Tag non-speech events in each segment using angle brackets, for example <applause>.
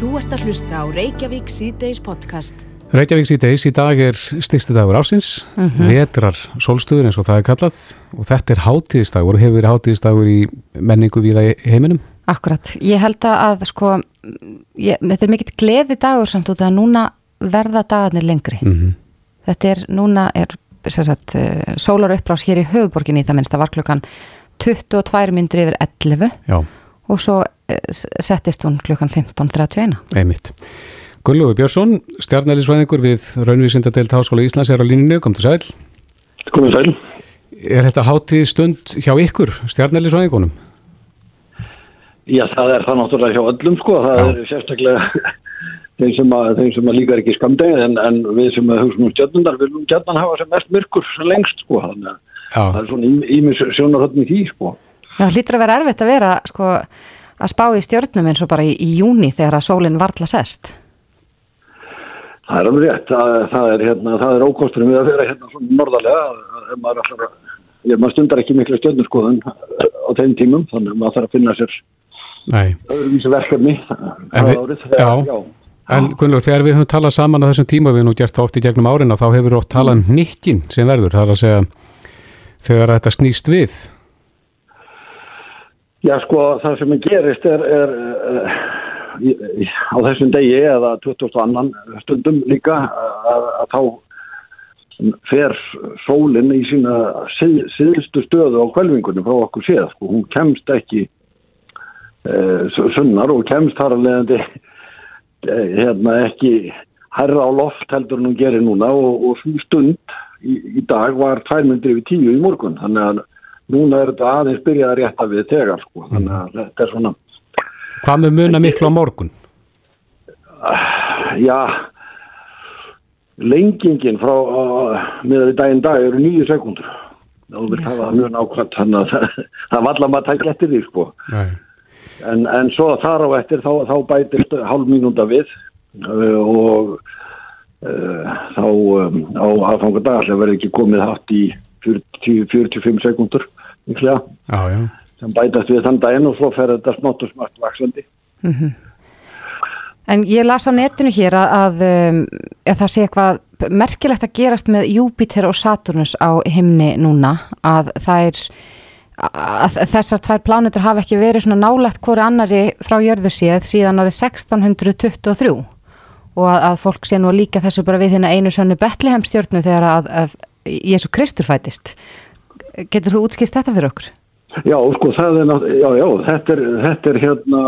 Þú ert að hlusta á Reykjavík síðdeis podcast. Reykjavík síðdeis í dag er styrsti dagur ásins, mm -hmm. vetrar solstuður eins og það er kallað og þetta er hátíðistagur og hefur verið hátíðistagur í menningu viða heiminum. Akkurat, ég held að sko, ég, þetta er mikill gleði dagur samt út að núna verða dagarnir lengri. Mm -hmm. Þetta er, núna er sagt, uh, sólar uppbrás hér í höfuborginni það minnst að var klukkan 22 myndur yfir 11 Já. og svo settist hún klukkan 15.31. Einmitt. Gunnlúi Björnsson, stjarnælisvæðingur við Raunvísindadelt Háskóla Íslands er á líninu, kom til sæl. Kom til sæl. Er þetta hátíð stund hjá ykkur, stjarnælisvæðingunum? Já, það er það náttúrulega hjá öllum sko, það Já. er sérstaklega þeim sem, að, þeim sem að líka er ekki skamdegið en, en við sem að hugsa um stjarnundar viljum stjarnan hafa sem mest myrkur sem lengst sko, þannig að það er svona ímis sjónarhöfni því sko. Það hlýtur að vera erfitt að vera sko að spá í stjörnum eins og bara í, í júni þegar að sólinn varðla sest. Það er alveg rétt, það, það er, hérna, er ókosturinn við að vera hérna svona norðarlega, ef maður, allar, ég, maður stundar ekki miklu stjörnurskoðun á þeim tímum, þannig að maður þarf að finna sér öðrum vísi verkefni við, árið, þegar, já, já. en Gunnlaug, þegar við höfum talað saman á þessum tíma við nú gert það oft í gegnum árin og þá hefur við oft talað um nikkin sem verður, það er að segja þegar þetta snýst við Já sko, það sem gerist er, er, er á þessum degi eða 22. stundum líka að, að þá fer sólinn í sína síð, síðustu stöðu á kvelvingunni frá okkur séð, sko. hún kemst ekki e, sunnar og kemst þar að leiðandi e, hérna ekki herra á loft heldur en hún gerir núna og, og stund í, í dag var 2.10 í morgun þannig að núna er þetta aðeins byrjað að rétta við þegar sko. þannig að þetta er svona Hvað með muna miklu á morgun? Já, lengingin frá miðað í daginn dag eru nýju sekundur. Það vil hafa mjög nákvæmt, þannig að það, var allar maður að tækla eftir því, sko. En, en svo þar á eftir þá, þá bætist hálf mínúnda við uh, og uh, þá um, á aðfangadag verður ekki komið hatt í 40, 45 sekundur, já sem bætast við þann daginn og svo fer þetta smátt og smátt vaksandi. Mm -hmm. En ég las á netinu hér að, að, um, að það sé eitthvað merkilegt að gerast með Júpiter og Saturnus á himni núna að það er að þessar tvær plánutur hafa ekki verið svona nálegt hverju annari frá jörðu síð síðan árið 1623 og að, að fólk sé nú að líka þessu bara við hérna einu sönnu Betlehem stjórnu þegar að, að Jésu Kristur fætist. Getur þú útskýrt þetta fyrir okkur? Já, sko, það er já, já, þetta er, þetta er hérna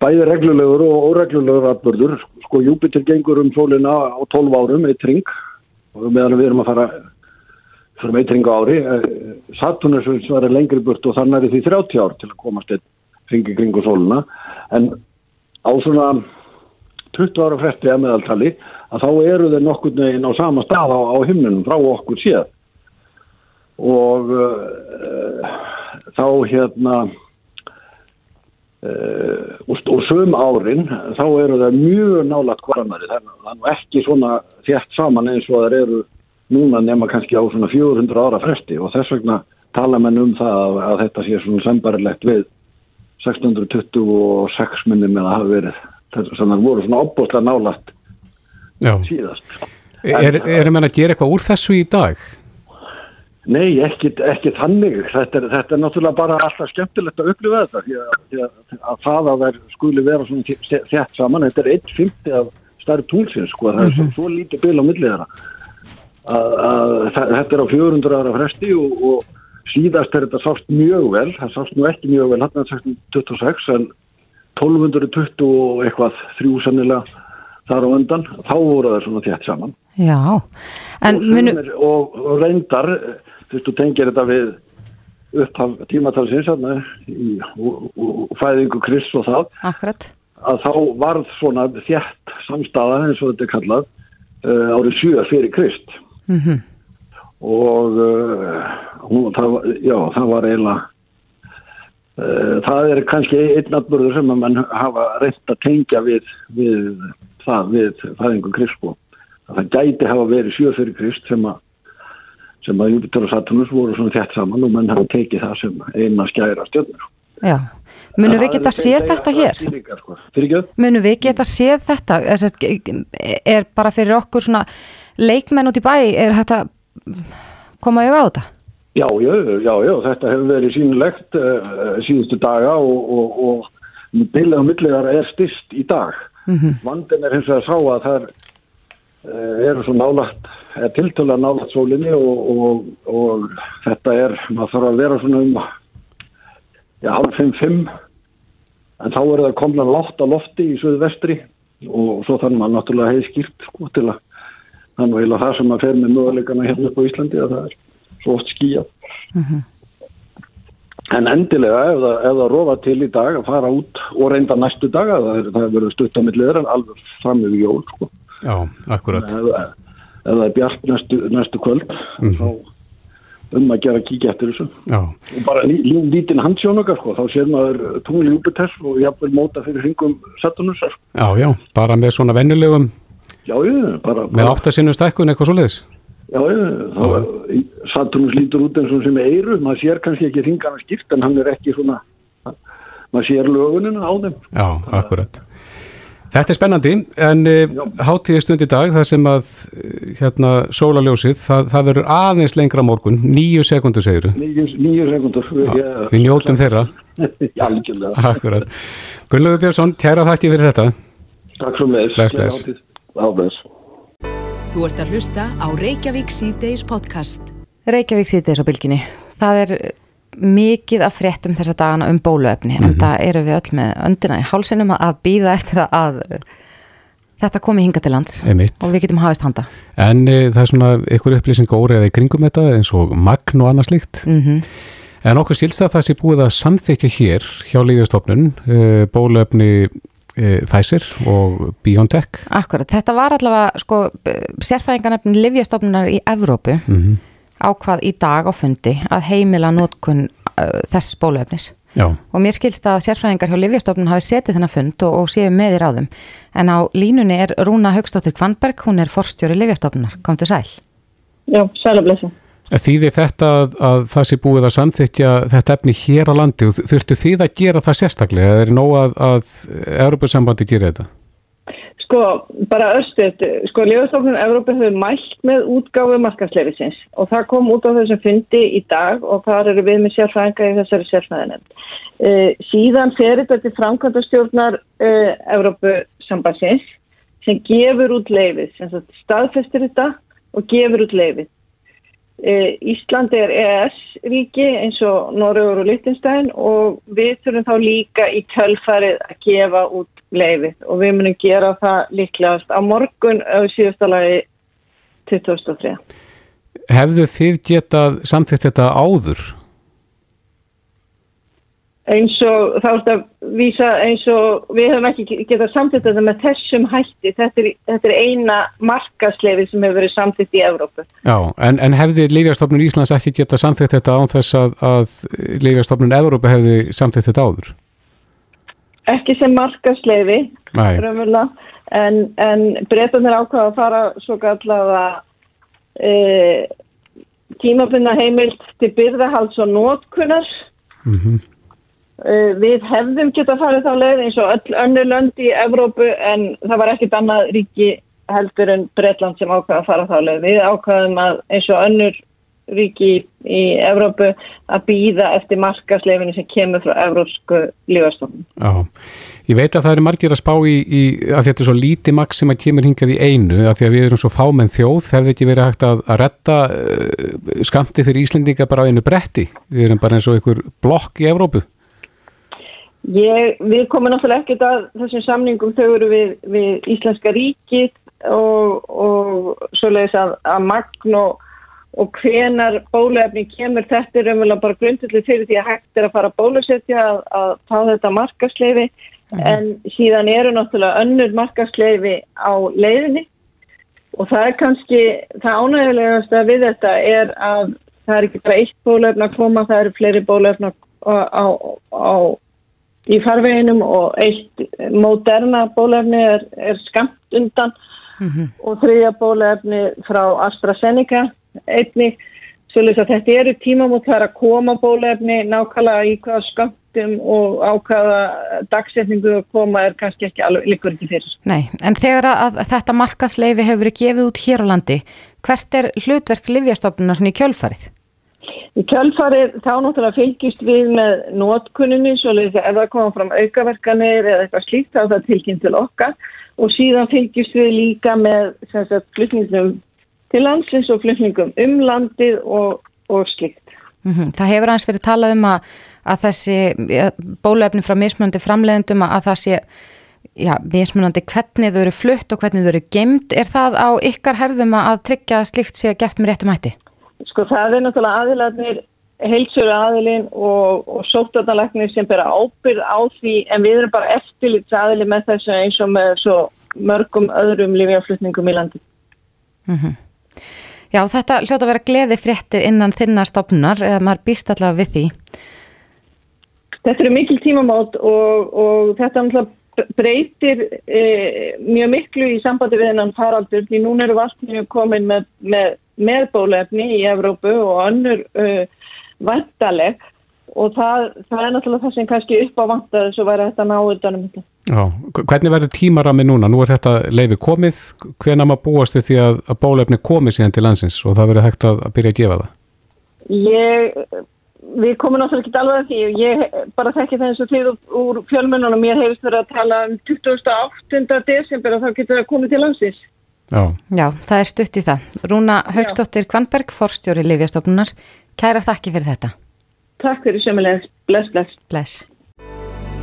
bæði reglulegur og óreglulegur atbörður. Sko, Júpiter gengur um sólina á 12 árum, eitt ring, og meðan við erum að fara fyrir um eitt ring á ári. Eh, Saturnus var lengri burt og þannig er því 30 ár til að komast eitt ringi kringu sólina. En á svona 20 ára fretti að meðaltali, að þá eru þeir nokkur neginn á sama stað á, á himnunum frá okkur séð og uh, þá hérna uh, og, og söm árin þá eru það mjög nálagt hverjanari þannig að ekki svona þjætt saman eins og það eru núna nema kannski á svona 400 ára fresti. Og þess vegna tala menn um það að, að þetta sé svona sembarilegt við 1626 minnum það hafi verið. Þannig að það voru svona opbóstlega nálagt síðast. Er, erum við að gera eitthvað úr þessu í dag? Nei, ekki, ekki þannig. Þetta er, þetta er náttúrulega bara alltaf skemmtilegt að upplifa þetta því að, því að það að það skuli vera svona þett saman. Þetta er 1.50 af starf tólsins, sko. Það er svo, svo lítið byl á millið þeirra. Að, að, þetta er á 400 ára fresti og, og síðast er þetta sást mjög vel. Það sást nú ekki mjög vel hann að 1626 en 1220 og eitthvað þrjú sannilega þar á undan. Þá voru það svona þett saman. Já, en munu... og, og reyndar þú veist, þú tengir þetta við upphaf tímatalsins og fæðingu Krist og það Akkurat. að þá varð svona þjætt samstaða eins og þetta er kallað uh, árið 7 fyrir Krist mm -hmm. og uh, hún, það, já, það var eiginlega uh, það er kannski einn atbyrður sem að mann hafa reynt að tengja við, við það, við fæðingu Krist og það gæti hafa verið 7 fyrir Krist sem að sem að Júpiter og Saturnus voru svona þett saman og menn hafa tekið það sem eina skæra stjórnur. Já, munum við geta séð þetta hér? Sko. Munum við geta séð þetta? Er bara fyrir okkur svona leikmenn út í bæ, er þetta koma auðvitað á þetta? Já, já, já, já, þetta hefur verið sínulegt uh, síðustu daga og, og, og bylið á milligar er styrst í dag. Mm -hmm. Vandin er hins vegar að sá að það uh, eru svo nálagt, er tiltöla nálagt sólinni og, og þetta er, maður þarf að vera svona um, já, halv 5-5, en þá er það komna látt á lofti í söðu vestri og svo þannig maður náttúrulega hefði skýrt sko til að þannig að það sem að fer með möguleikana hérna upp á Íslandi að það er svo oft skýja mm -hmm. En endilega ef það, ef það rofa til í dag að fara út og reynda næstu dag það er verið stutt á milliður en alveg fram yfir jól sko. Já, akkurat. Ef, ef það er bjart næstu, næstu kvöld mm þá um að gera kíkja eftir þessu. Já. og bara lí, lí, lítinn handsjónokar sko, þá sér maður tungli Júpiter og jafnvel móta fyrir hringum Saturnusar Já, já, bara með svona vennulegum Já, já, bara Með áttasinnum stekkun eitthvað svo leiðis Já, já, Saturnus lítur út eins og sem eiru, maður sér kannski ekki þingana skipt en hann er ekki svona, maður sér lögunina á þeim. Já, akkurat. Þetta er spennandi en uh, hátíði stund í dag þar sem að uh, hérna sólaljósið, það, það verður aðeins lengra morgun, nýju sekundur segiru. Nýju, sekundur. Já, við njótum þeirra. <laughs> Já, líkjulega. Akkurat. Gunnlegu Björnsson, tjæra þakki fyrir þetta. Takk svo með þess. Bless, bless. Ábæðis. Þú ert að hlusta á Reykjavík C-Days podcast. Reykjavík C-Days á bylginni. Það er mikið af fréttum þessa dagana um bóluefni mm -hmm. en það eru við öll með öndina í hálsinum að býða eftir að þetta komi hinga til lands Einmitt. og við getum hafist handa. En e, það er svona ykkur upplýsing óriðið í kringum þetta eins og magn og annað slíkt. Mm -hmm. En okkur skilst að það sé búið að samþykja hér hjá Líðastofnun e, bóluefni E, Pfizer og BioNTech. Akkurat, þetta var allavega sko, sérfræðingarnefnin Livjastofnunar í Evrópu mm -hmm. ákvað í dag á fundi að heimila nótkun uh, þess bóluefnis. Já. og mér skilst að sérfræðingar hjá Livjastofnun hafi setið þennan fund og, og séu með í ráðum. En á línunni er Rúna Haugstóttir Kvanberg, hún er forstjóri Livjastofnunar, kom til sæl. Já, sæl og blessa Þýðir þetta að, að það sé búið að samþykja þetta efni hér á landi og þurftu þið að gera það sérstaklega eða er nóg að, að Európa-sambandi gera þetta? Sko, bara östuð, sko, Lífastofnun Európa hefur mælt með útgáfu markasleifisins og það kom út á þessum fundi í dag og þar eru við með sérfræðinga í þessari sérfræðinum. Uh, síðan fer þetta til framkvæmdastjórnar uh, Európa-sambandsins sem gefur út leifið, sem staðfestir þetta og gefur út leifið. E, Ísland er EES-ríki eins og Norröður og Lichtenstein og við þurfum þá líka í tölfarið að gefa út leifið og við munum gera það líklegast á morgun á síðustalagi 2003. Hefðu þið getað samþýtt þetta áður? Eins og þá er þetta að vísa eins og við höfum ekki getað samtitt þetta með þessum hætti. Þetta er, þetta er eina markasleifi sem hefur verið samtitt í Evrópu. Já, en, en hefði Lífjastofnun Íslands ekki getað samtitt þetta án þess að, að Lífjastofnun Evrópu hefði samtitt þetta áður? Ekki sem markasleifi en, en breytanir ákvaða að fara svo kallega e, tímabunna heimilt til byrðahalds og nótkunnar mhm. mm við hefðum geta farið þá leið eins og öll önnu lönd í Evrópu en það var ekkit annað ríki heldur en Breitland sem ákvaði að fara þá leið. Við ákvaðum að eins og önnur ríki í Evrópu að býða eftir markasleifinu sem kemur frá Evrópsku lífastofnum. Já, ég veit að það eru margir að spá í, í að þetta er svo lítið maks sem að kemur hingað í einu af því að við erum svo fámenn þjóð, hefði ekki verið hægt að, að retta uh, skamti fyrir Íslendinga bara á einu bretti. Við erum bara eins og einhver blokk í Evrópu. Ég, við komum náttúrulega ekkert að þessum samningum þau eru við, við Íslenska ríkið og, og svoleiðis að, að magn og, og hvenar bólefni kemur þetta er umvel bara grundullið fyrir því að hægt er að fara bólusetja að, að fá þetta markasleifi mm. en síðan eru náttúrulega önnur markasleifi á leiðinni og það er kannski, það ánægulegast að við þetta er að það er ekki bara eitt bólefni að koma, það eru fleiri bólefni á, á, á í farveginum og eitt moderna bólefni er, er skamt undan mm -hmm. og þriðja bólefni frá AstraZeneca einni, svolítið að þetta eru tímamótt þar að koma bólefni nákvæmlega í hvaða skamt hættum og ákvaða dagsetningu að koma er kannski ekki alveg líkur ekki fyrir. Nei, en þegar að þetta markaðsleifi hefur verið gefið út hér á landi, hvert er hlutverk livjastofnuna svona í kjölfarið? Kjölfarið þá náttúrulega fylgjast við með nótkunninni, svo leiðis að ef það koma fram aukaverkanir eða eitthvað slíkt þá er það tilkynnt til okkar og síðan fylgjast við líka með flutningum til landsins og flutningum um landið og, og slikt. Mm -hmm. Það hefur aðeins verið talað um að, að þessi bólöfni frá mismunandi framleiðendum að það sé já, mismunandi hvernig þau eru flutt og hvernig þau eru gemd. Er það á ykkar herðum að tryggja að slikt sé gert með réttum hætti? Sko það er náttúrulega aðilatnir heilsöru aðilin og, og sóttarnalagnir sem bera ábyrð á því en við erum bara eftirlits aðili með þessu eins og með svo mörgum öðrum lífjaflutningum í landi. Mm -hmm. Já, þetta hljóta að vera gleði fréttir innan þinnar stopnar eða maður býst allavega við því. Þetta eru mikil tímamót og, og þetta breytir e, mjög miklu í sambandi við hennan faraldur því núna eru valdinu komin með, með meðbólefni í Evrópu og önnur uh, vantaleg og það, það er náttúrulega það sem kannski upp á vantaði svo væri þetta náðundanum þetta. Já, hvernig verður tímarami núna? Nú er þetta leifi komið, hvena maður búast við því að, að bólefni komið síðan til landsins og það verður hægt að, að byrja að gefa það? Ég, við komum náttúrulega ekki alveg að því, ég bara þekki það eins og því úr fjölmennunum, mér heyrst verið að tala um 28. desember og þá getur það komið til landsins. Já. Já, það er stutt í það. Rúna Haugstóttir Kvanberg, forstjóri Livjastofnunar, kæra þakki fyrir þetta. Takk fyrir sömulegð. Bless, bless. Bless.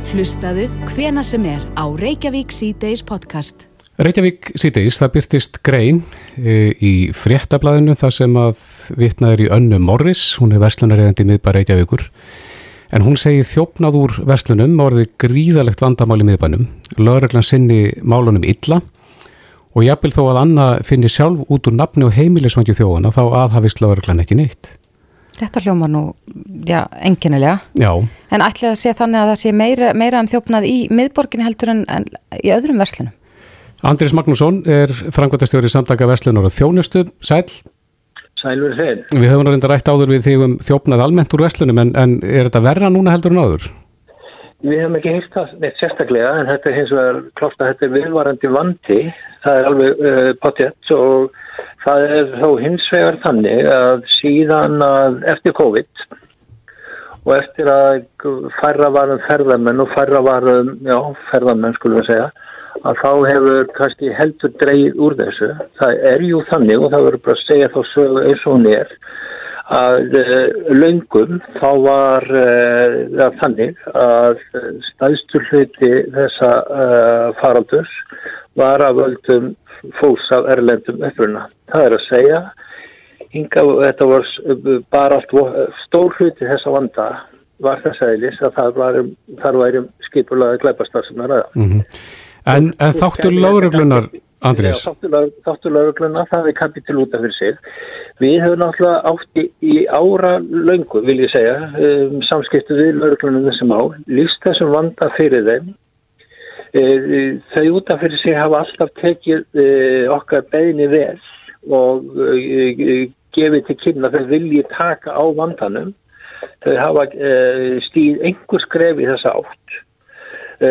Hlustaðu hvena sem er á Reykjavík C-Days podcast. Reykjavík C-Days, það byrtist grein e, í fréttablaðinu þar sem að vitnaður í önnu Morris, hún er verslunaregandi miðbar Reykjavíkur, en hún segir þjófnað úr verslunum orðið gríðalegt vandamál í miðbænum, lögreglan sinni málunum illa og jafnvel þó að Anna finnir sjálf út úr nafni og heimilisvangju þjóðana þá aðhafist lögreglan ekki neitt. Þetta hljóma nú, já, enginnilega. Já. En ætlaði að sé þannig að það sé meira, meira um þjófnað í miðborgin heldur en, en í öðrum verslunum? Andris Magnússon er frangværtastjóri samtaka verslunar og þjónustu. Sæl? Sælur þeir. Við höfum reynda rætt áður við þig um þjófnað almennt úr verslunum en, en er þetta verra núna heldur en áður? Við hefum ekki heilt það neitt sérstaklega en þetta er hins vegar klart að þetta er viðvarandi vandi, það er alveg uh, potjett og það er þó hins vegar þannig að síðan að eftir COVID og eftir að færra varum ferðarmenn og færra varum, já ferðarmenn skulum við segja, að þá hefur kannski heldur dreigð úr þessu. Það er jú þannig og það verður bara að segja þá sögu eins og hún er að uh, löngum þá var uh, þannig að staðstur hluti þessa uh, faraldurs var að völdum fólks af erlendum uppruna. Það er að segja, hinga, þetta var bara allt stór hluti þessa vanda var þess aðeins að það var, þar væri skipulaði gleipastar sem er aða. Mm -hmm. En, en þáttur lágruglunar, Andrés? Þáttur lágruglunar, það er kapitil út af fyrir sig. Við höfum náttúrulega átti í ára löngu, vil ég segja, um, samskiptu við lauruglunum þessum á, líst þessum vanda fyrir þeim. E, þau út af fyrir sig hafa alltaf tekið e, okkar beðinni vel og e, gefið til kynna þau vilji taka á vandanum. Þau hafa e, stíð einhver skref í þessa átt. E,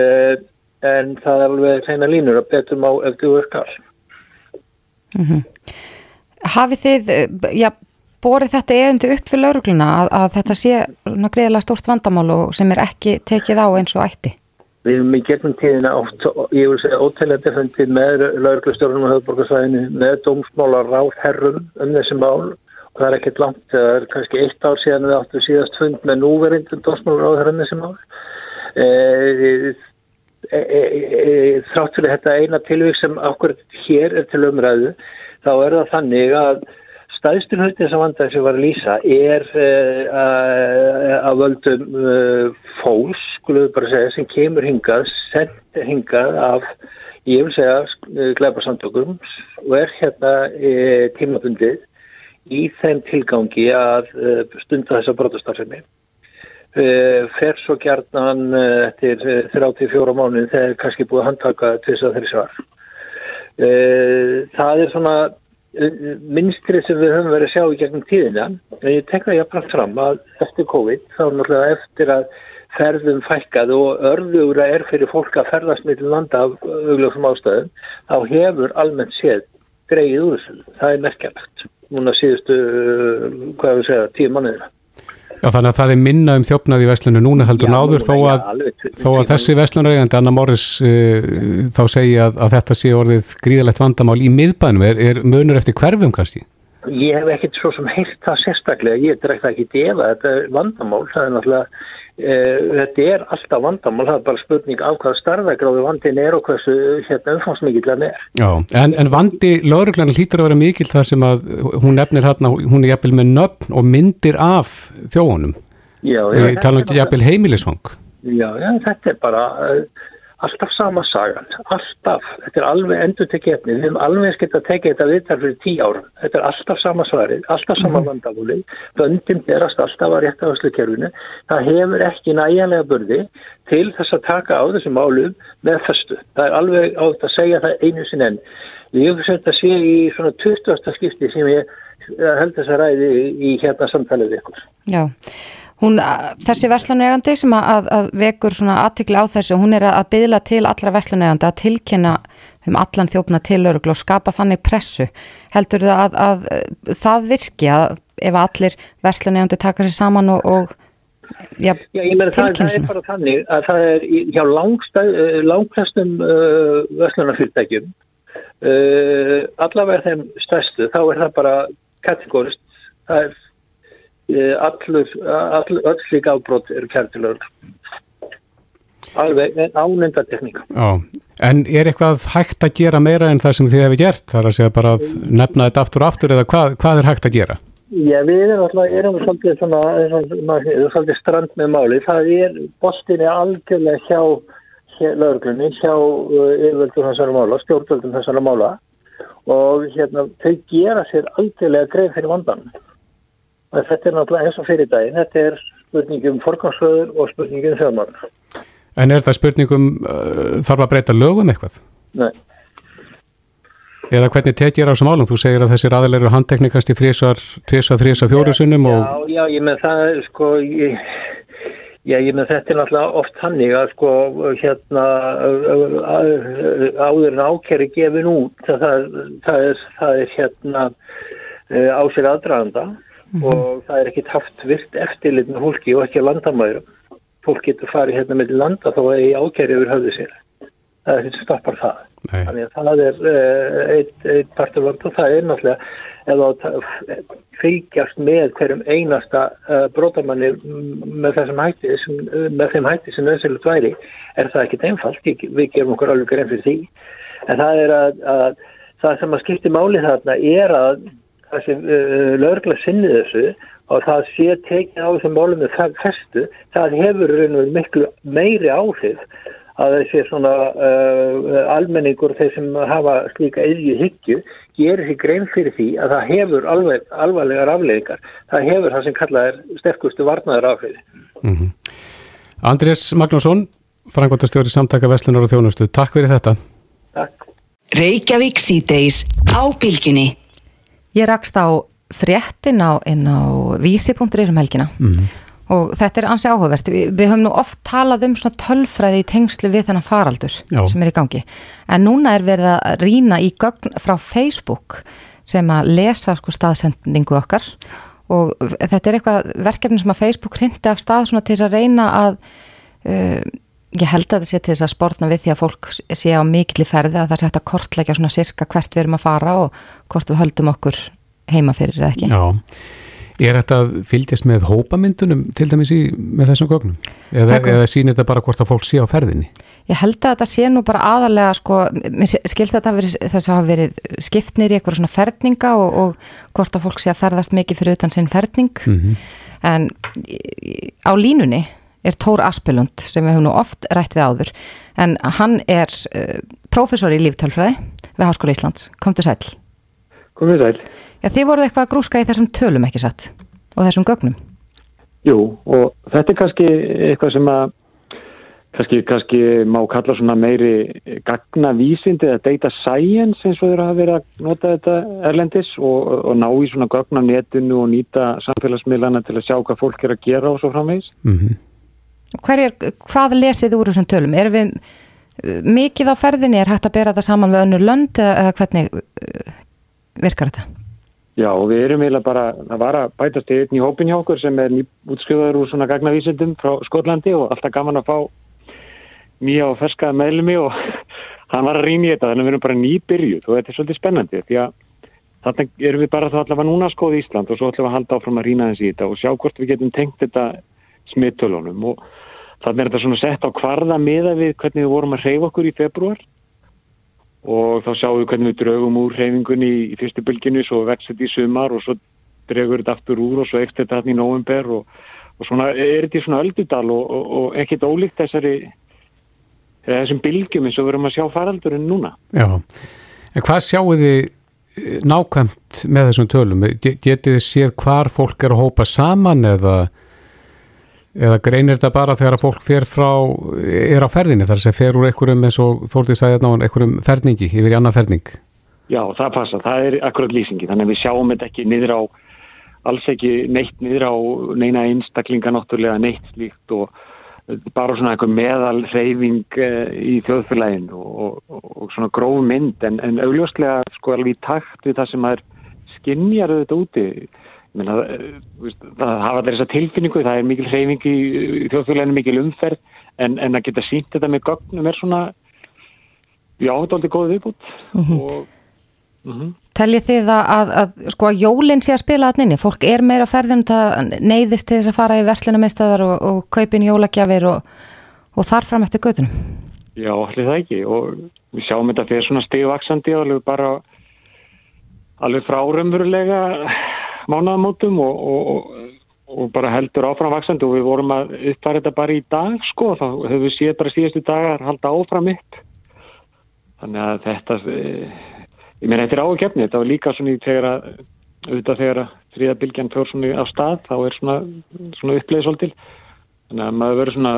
en það er alveg hreina línur að betum á ef þú er kall. Mm -hmm. Hafið þið, eh, já, borið þetta eðundi upp fyrir laurugluna að, að þetta sé greiðilega stórt vandamál og sem er ekki tekið á eins og ætti? Við erum í gegnum tíðina oft, ég vil segja, óteglega fundið með lauruglustjórnum á höfðborgarsvæðinu, með dómsmálar ráðherrum um þessi mál og það er ekkert langt, það er kannski eitt ár síðan við áttum síðast fund með núverindum dómsmálar ráðherrum um þessi mál. E, e, e, þrátt fyrir þetta eina tilvík sem okkur hér er til umræðu þá er það þannig að staðstur hluti þess að vanda sem var að lýsa er uh, að völdum fólks, skulum við bara segja, sem kemur hingað, sendir hingað af, ég vil segja, gleiparsamtökum og er hérna tímabundið í þeim tilgangi að stunda þessa brotastarfsefni. Fer svo gjarnan eftir 34 mánuðin þegar kannski búið að handtaka til þess að þeirri svar. Það er svona minnstrið sem við höfum verið að sjá í gegnum tíðina en ég tekna ég að fram að eftir COVID þá náttúrulega eftir að ferðum fækkað og örðugra er fyrir fólk að ferðast með landa af augljófum ástæðum, þá hefur almennt séð greið úr þessu. Það er merkjaflegt. Núna síðustu, hvað við segja, tíu manniðina. Já, þannig að það er minna um þjófnað í veslunu núna heldur náður þó að, já, þó að þessi veslunaregandi Anna Morris uh, þá segja að, að þetta sé orðið gríðalegt vandamál í miðbænum. Er, er munur eftir hverfum kannski? Ég hef ekkert svo sem heilt það sérstaklega, ég drekta ekki defa, þetta er vandamál, það er náttúrulega, þetta er alltaf vandamál, það er bara spurning af hvað starðagráðu vandin er og hversu hérna, umfangsmikið það er. Já, en, en vandi lauruglarna hlýtur að vera mikil þar sem að hún nefnir hérna, hún er jæfnvel með nöfn og myndir af þjóunum. Já, já. Ég tala um jæfnvel heimilisvang. Já, já, þetta er bara... Uh, alltaf sama sagan, alltaf. Þetta er alveg endur tekið efni. Við hefum alveg skilt að tekið þetta viðtar fyrir tí ára þetta er alltaf sama svarið, alltaf sama mhm. vandamúli, vöndin berast alltaf að rétta á slukerfinu, það hefur ekki næjanlega börði til þess að taka á þessum málum með festu. Það er alveg átt að segja það einu sinn enn. Ég hef sett að sé í svona 20. skipti sem ég held þess að ræði í hérna samtalið ykkur. Já Hún, þessi verslanegandi sem að, að, að vekur svona aðtikli á þessu, hún er að byðla til allra verslanegandi að tilkynna um allan þjófna til örugl og skapa þannig pressu. Heldur það að, að það virki að ef allir verslanegandi taka sér saman og, og ja, Já, ég meina það, það er bara þannig að það er hjá eh, langflestum uh, verslunarfyrirtækjum uh, allavega þeim stærstu, þá er það bara kategórist, það er Eh, allur, all, öll líka ábrót eru kærtilögur alveg ánenda tekníka Já, en er eitthvað hægt að gera meira en það sem þið hefur gert? Það er að segja bara að nefna þetta aftur og aftur eða hvað, hvað er hægt að gera? Já, við erum alltaf, erum svolítið svona, svona svolítið strand með máli, það er bostinni algjörlega hjá, lögurglunni, hjá uh, yfirvöldum þessara mála, stjórnvöldum þessara mála. Og hérna, þau gera sér algjörlega greið fyrir vandan Þetta er náttúrulega eins og fyrir daginn. Þetta er spurningum forgangsröður og spurningum þjóðmann. En er það spurningum, uh, þarf að breyta lögum eitthvað? Nei. Eða hvernig tekið er á þessum álum? Þú segir að þessir aðeinslegur handteknikast í þrísar, tvísar, þrísar, fjórusunum og... Já, já, ég með það, sko, ég, já, ég með þetta er náttúrulega oft hannig að, sko, hérna, áður en ákerri gefin út, það, það, er, það er, hérna, á sér aðdraðanda mm -hmm. og það er ekkit haft virt eftirlit með fólki og ekki að landamæður fólk getur farið hérna með landa þá er í ákæri yfir höfðu sér. Það er þetta stoppar það. Nei. þannig að það er uh, eitt, eitt partur vant og það er náttúrulega eða fylgjast með hverjum einasta uh, brotamanni með þessum hætti sem, með þeim hætti sem nöðsilegt væri er það ekkit einfalt, við gerum okkur alveg grein fyrir því. En það er að, að það sem að skipti máli þarna er að það sem uh, lögla sinni þessu og það sé tekið á þessum málum með festu, það hefur miklu meiri áhrif að þessi svona uh, almenningur þeir sem hafa slíka eðju hyggju gerir sig grein fyrir því að það hefur alveg, alvarlegar afleggingar. Það hefur það sem kallað er sterkustu varnaður áhrif. Mm -hmm. Andrés Magnússon, frangvandastjóri samtaka Veslunar og Þjónustu, takk fyrir þetta. Takk. Reykjavík síðdeis á bylginni. Ég rakst á fréttin á, á vísi.ri um helgina mm. og þetta er ansi áhugavert. Vi, við höfum nú oft talað um svona tölfræði í tengslu við þennan faraldur Já. sem er í gangi. En núna er verið að rína í gögn frá Facebook sem að lesa sko staðsendingu okkar og þetta er eitthvað verkefni sem að Facebook hrindi af stað svona til að reyna að uh, ég held að það sé til þess að spórna við því að fólk sé á mikilli ferði að það sé hægt að kortleggja svona sirka hvert við erum að fara og hvort við höldum okkur heima fyrir eða ekki. Já, er þetta að fylgjast með hópamyndunum til dæmis í, með þessum gögnum? Eða, eða sýnir þetta bara hvort að fólk sé á ferðinni? Ég held að þetta sé nú bara aðalega sko, skilst þetta að þess að hafa verið skiptnir í eitthvað svona ferninga og, og hvort að fólk sé að ferðast mikið fyrir utan sinn ferning mm -hmm. en á línunni er Tór Aspelund sem við höfum nú oft rætt við áður en hann er uh, eh, profesor í líftálfræði við Háskóla Íslands. Kom til sæl. Kom til sæl. Já, þið voruð eitthvað að grúska í þessum tölum ekki satt og þessum gögnum. Jú, og þetta er kannski eitthvað sem að kannski, kannski má kalla svona meiri gagnavísindi eða data science eins og þeir hafa verið að nota þetta erlendis og, og ná í svona gagna netinu og nýta samfélagsmiðlana til að sjá hvað fólk er að gera og svo framvegis. Mhm. Mm Hverjir, hvað lesið úr þessum tölum? Er við uh, mikið á ferðinni, er hægt að bera þetta saman við önnur lönd eða hvernig uh, virkar þetta? Já, við erum eiginlega bara, það að bætast einn í hópin hjá okkur sem er útskrifaður úr svona gagnavísindum frá Skotlandi og alltaf gaman að fá nýja og ferska meðlumi og <laughs> hann var að rýna í þetta, þannig að við erum bara nýbyrjuð og þetta er svolítið spennandi því að þannig erum við bara þá allavega núna að skoða Ísland og svo allavega halda áfram að rýna þessi í þetta og sjá hvort við getum tengt þetta smittölunum og þannig er þetta svona sett á hvarða miða við hvernig við vorum að reyfa okkur í februar og þá sjáum við hvernig við draugum úr reyfingunni í, í fyrstu bylginu, svo vext þetta í sumar og svo draugur þetta aftur úr og svo ekst þetta hann í november og, og svona er þetta í svona öldudal og, og, og ekkit ólíkt þessari þessum bylgjum eins og við erum að sjá faraldurinn núna. Já, en hvað sjáu þið eh, nákvæmt með þessum tölum? Getið þið séð hvar fólk er að hópa saman eða eða greinir þetta bara þegar að fólk fer frá, er á ferðinni þar sem fer úr einhverjum eins og þórtið sæði þetta á einhverjum ferningi yfir í annað ferning? Já, það passa, það er akkurat lýsingi þannig að við sjáum þetta ekki niður á alls ekki neitt niður á neina einstaklinga náttúrulega neitt slíkt og bara svona eitthvað meðal reyfing eh, í þjóðfélagin og, og, og svona gróf mynd. En, en augljóslega sko alveg í takt við það sem er skinnjar auðvitað úti Menna, eh, það hafa allir þessa tilfinningu, það er mikil hreyfing í þjóðfélaginu, mikil umferð en, en að geta sínt þetta með gögnum er svona já, þetta er aldrei góð viðbútt mm -hmm. og mm -hmm. Teljið þið að, að, að sko að jólinn sé að spila allinni, fólk er meira ferðin það neyðist til þess að fara í verslunarmeistöðar og, og kaupin jólagjafir og, og þarfram eftir gödunum Já, allir það ekki og við sjáum þetta fyrir svona stíðvaksandi alveg bara alveg frárumverulega mánaðamótum og, og, og bara heldur áframvaksandi og við vorum að uppfæra þetta bara í dag sko, þá höfum við séð bara síðastu dagar halda áfram upp þannig að þetta eh, ég meina þetta er ágefni, þetta var líka svona í þegar að auðvitað þegar að þriðabilgjan fór svona á stað, þá er svona, svona uppleið svolítil. Þannig að maður verður svona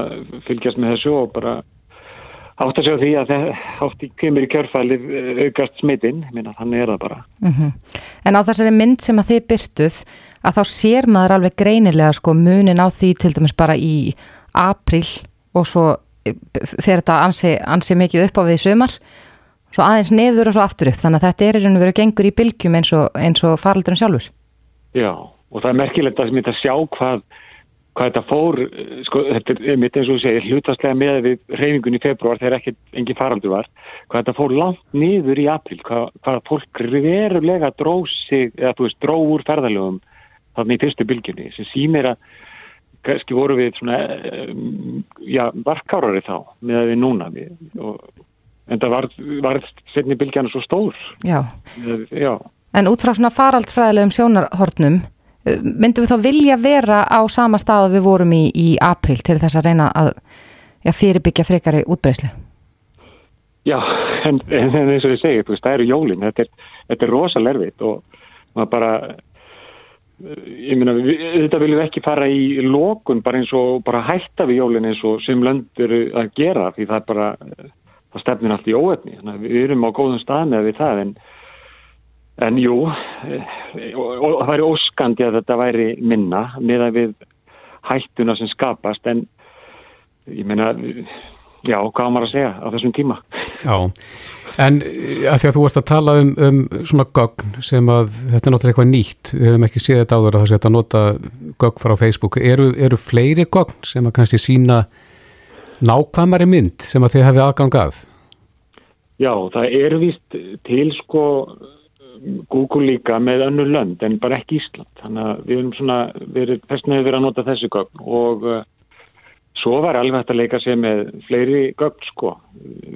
fylgjast með þessu og bara átt að sjá því að átt í kemur í kjörfælið eh, aukast smitinn, minna þannig er það bara. Mm -hmm. En á þessari mynd sem að þið byrtuð, að þá sér maður alveg greinilega sko munin á því til dæmis bara í april og svo eh, fer þetta ansi, ansi mikið upp á við sömar, svo aðeins neður og svo aftur upp, þannig að þetta er í raun og veru gengur í bylgjum eins og, og faraldurinn sjálfur. Já, og það er merkilegt að, að sjá hvað hvað þetta fór, sko, þetta er mitt eins og þú segir, hlutastlega með við reyningun í februar þegar ekki engin faraldur var, hvað þetta fór langt niður í april, hvað, hvað fólk verulega dróð sig, eða þú veist, dróð úr ferðalögum þannig í fyrstu bylginni, sem sýnir að kannski voru við svona, já, varkárari þá með að við núna við, og, en það var, var setni bylgjana svo stór. Já. já. En út frá svona faraldfræðilegum sjónarhornum myndum við þá vilja vera á sama stað að við vorum í, í april til þess að reyna að ja, fyrirbyggja frekari útbreyslu? Já, en, en eins og ég segi, veist, það eru jólinn, þetta er, er rosalervit og maður bara, ég minna, þetta viljum ekki fara í lókun bara eins og bara hætta við jólinn eins og sem löndur að gera því það er bara, það stefnir allt í óöfni, við erum á góðum stað með við það en En jú, og, og það væri óskandi að þetta væri minna með að við hættuna sem skapast, en ég meina, já, hvað maður að segja á þessum tíma? Já, en að því að þú ert að tala um, um svona gögn sem að þetta er náttúrulega eitthvað nýtt, við hefum ekki séð þetta áður að það sé að nota gögn frá Facebook, eru, eru fleiri gögn sem að kannski sína nákvæmari mynd sem að þið hefði aðgang að? Já, það er vist til sko Google líka með önnu lönd en bara ekki Ísland. Þannig að við erum svona, við erum festnaðið verið að nota þessu gögn. Og uh, svo var alveg hægt að leika sig með fleiri gögn sko.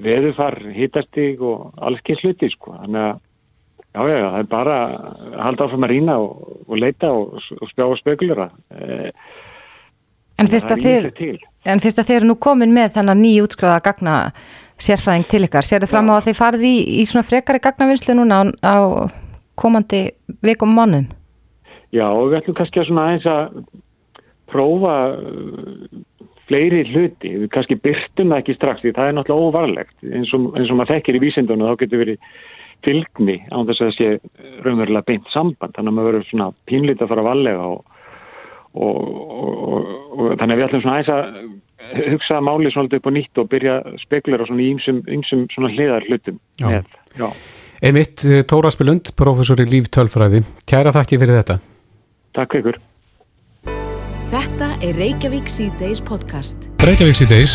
Veðufar, hittastig og alls ekki sluti sko. Þannig að já já, það er bara að halda áfram að rýna og, og leita og, og spjá og spekulera. Eh, En fyrst að þeir en fyrst að þeir eru nú komin með þannig nýjútskráða útskráða gagna sérfræðing til ykkar. Sér þið fram á að þið farið í, í svona frekari gagnavinslu núna á, á komandi vikum mánuðum? Já, við ætlum kannski að svona aðeins að prófa uh, fleiri hluti. Við kannski byrtum það ekki strax því það er náttúrulega óvarlegt. Eins og, eins og maður þekkir í vísindunum þá getur verið fylgni á þess að það sé raunverulega beint samband. Þannig að maður verður svona pínlít að fara að vallega og, og, og, og þannig að við ætlum svona aðeins að hugsa máli svolítið upp á nýtt og byrja að spekulera svona í svona hliðar hlutum Já. með. Já. Einmitt, eh, Tóra Spilund, professor í líftölfræði. Kæra þakki fyrir þetta. Takk ykkur. Þetta er Reykjavík C-Days podcast. Reykjavík síðdeis,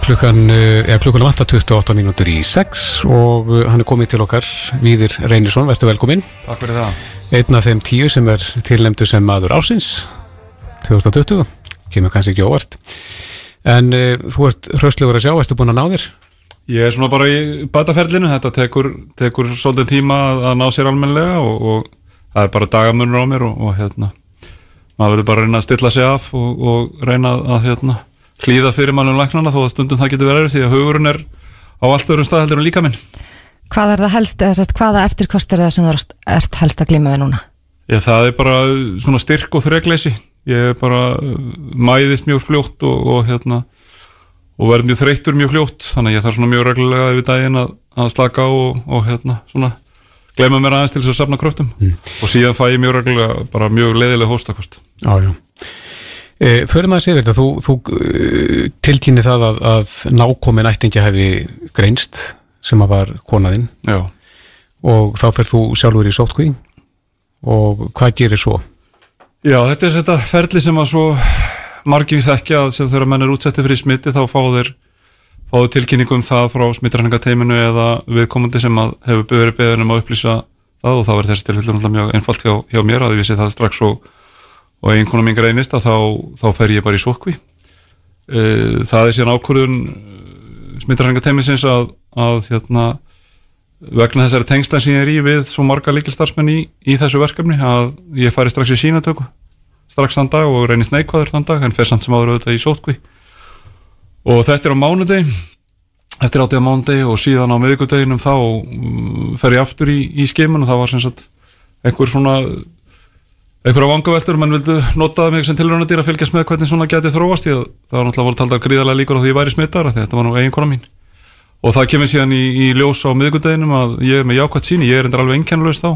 klukkan, eh, eða klukkan vantar 28 mínútur í 6 og eh, hann er komið til okkar, Víðir Reynisson, verður velkominn. Takk fyrir það. Einn af þeim tíu sem er tilnæmdu sem maður ásins, 2020, kemur kannski ekki óvart. En uh, þú ert hraustlegur að sjá, ertu búin að ná þér? Ég er svona bara í bataferlinu, þetta tekur, tekur svolítið tíma að, að ná sér almennilega og, og það er bara dagamunur á mér og, og hérna, maður verður bara að reyna að stilla sig af og, og reyna að, hérna, hlýða fyrir mannum læknana þó að stundum það getur verið því að hugurinn er á allt öðrum stað heldur en líka minn. Hvað er það helst, eða sérst, hvaða eftirkost er það sem þú ert- helst að glíma við núna? Já, það er bara svona styrk og þregleysi. Ég bara mæðist mjög fljótt og, og hérna og verð mjög þreyttur mjög fljótt þannig að ég þarf svona mjög reglulega yfir daginn að, að slaka á og, og hérna svona gleyma mér aðeins til þess að safna kröftum og síðan fæ ég mjög reglulega bara mjög leiðilega hóstakost. Já, já. E, Förum að segja þetta, þú, þú uh, tilkynni það að, að nákomin ættingi hefði greinst sem að var konaðinn Já, og þá fer þú sjálfur í sótkví og hvað gerir svo? Já þetta er þetta ferli sem að svo margir þekkja sem þegar menn er útsettið fyrir smiti þá fá þeir fá þeir tilkynningu um það frá smitræningateiminu eða viðkomandi sem að hefur verið beðin um að upplýsa það og þá er þessi tilfellu náttúrulega mjög einfalt hjá, hjá mér að ég vissi það strax og, og einhvern mín greinist að þá, þá fer ég bara í sótkví. Uh, það er síðan ákvörðun smitræningateimisins að, að hérna, vegna þessari tengsla sem ég er í við svo marga líkilstarfsmenn í, í þessu verkefni að ég fari strax í sínatöku strax þann dag og reynist neikvæður þann dag en fer samt sem áður auðvitað í sótkví og þetta er á mánudegi eftir átíða mánudegi og síðan á miðvikudeginum þá mm, fer ég aftur í, í skimun og það var sem sagt einhver svona einhverja vangaveltur, menn vildu nota mig sem tilröndadýr að fylgjast með hvernig svona geti þróast að það var náttúrulega voru taldar gríðarlega líkur á því ég væri smittar þetta var nú eiginkona mín og það kemur síðan í, í ljós á miðgudeginum að ég er með jákvæmt síni, ég er endur alveg einkennlaust þá,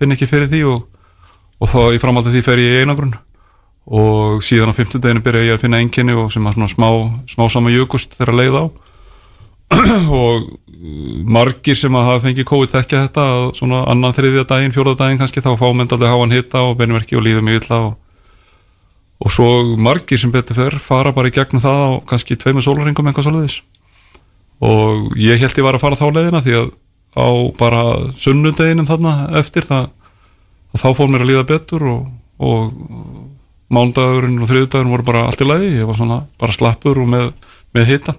finn ekki fyrir því og, og þá í framhaldið því fer ég í einagrun og síðan á 50 deginu byrja ég að finna einkenni og sem að svona smá, smá sama jökust þegar leið á. <clears throat> Og margir sem að hafa fengið COVID þekkja þetta að svona annan þriðja daginn, fjórða daginn kannski þá fá mentaldi háan hitta og beinverki og líðum illa og, og svo margir sem betur fer fara bara í gegnum það á kannski tveimur sólaringum eitthvað svoleiðis og ég held ég var að fara þá leiðina því að á bara sunnudeginum þarna eftir það þá fór mér að líða betur og, og mándagurinn og þriðdagurinn voru bara allt í lagi, ég var svona bara slappur og með, með hita.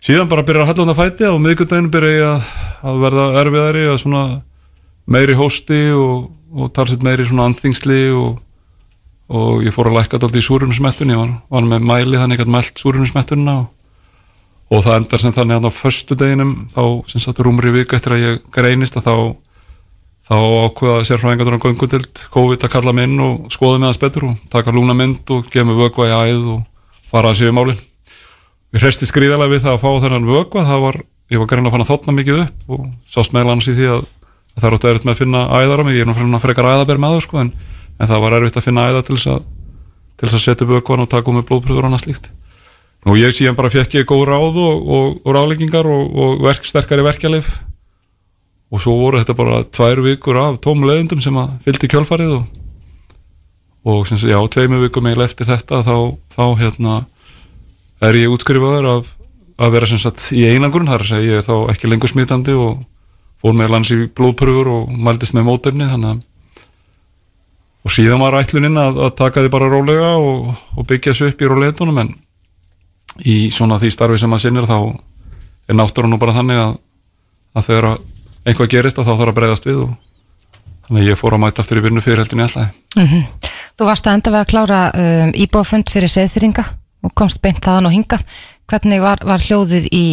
Síðan bara byrjar að að fæti og miðgundaginn byrja ég að, að verða erfiðari að svona meiri hósti og, og talsett meiri svona andþingsli og, og ég fór að lækka alltaf í súrunismettun ég var, var með mæli þannig að mælt súrunismettunna og, og það endar sem þannig að á föstu deginum þá sem sagt rúmri viku eftir að ég greinist að þá þá ákveða sérfræðingardur á göngundild COVID að kalla mig inn og skoða mig aðeins betur og taka lúna mynd og gefa mig vögva í æð og fara að séu málin. Við hreisti skrýðarlega við það að fá þennan vögva það var, ég var grein að fanna þotna mikið upp og sást meðal annars í því að, að það er ótt erfitt með að finna æðar á mig, ég er að frekar æðaber með það sko en, en það var erfitt að finna æða til þess að að setja vögvan og taka um með blóðpröfur og annað slíkt og ég síðan bara fekk ég góð ráð og, og, og ráleggingar og, og verk, sterkari verkjalið. Og svo voru þetta bara tvær vikur af tómu leðundum sem að fylgdi kjölfarið og, sem já, tveimu vikum eiginlega eftir þetta þá, þá hérna er ég útskrifaður af að vera sem sagt í einangrun, þar segja ég er þá ekki lengur smitandi og fór með lands í blóðpröfur og mældist með mótefni þannig að og síðan var ætluninn að, að taka því bara rólega og byggja þessu upp í róleitunum en í svona því starfi sem að sinnir þá er náttúrulega nú bara þannig að, að þegar að einhvað gerist þá þarf að breyðast við og þannig að ég fór að mæta aftur í vinnu fyrir heldinni alltaf. Þú varst að enda við að klára um, íbúafund fyrir seðfyrringa og komst beint þaðan og hingað. Hvernig var, var hljóðið í,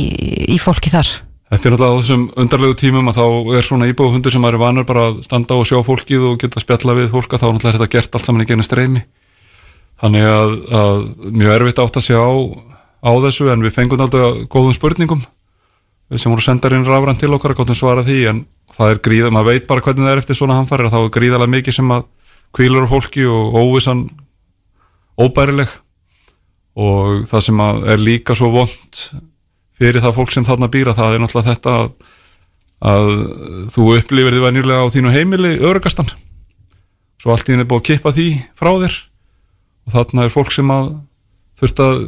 í fólki þar? Þetta er náttúrulega á þessum undarlegu tímum að þá er svona íbúfundur sem maður er vanur bara að standa og sjá fólkið og geta spjalla við fólk að þá náttúrulega er þetta gert allt saman í genið streymi. Þannig að, að mjög erfitt átt að sjá á þessu en við fengum alltaf góðum spurningum sem voru sendarinn rafrænt til okkar að gott um svara því en það er gríða, maður veit bara hvernig það er eftir svona hamfæri þá er gríðarlega mikið sem að kvílur á fólki og óvissan óbærileg. Og það sem er líka svo vond fyrir það fólk sem þarna býra það er náttúrulega þetta að, að þú upplifir því venjulega á þínu heimili örugastan svo allt í henni er búið að kippa því frá þér. Og þarna er fólk sem að þurft að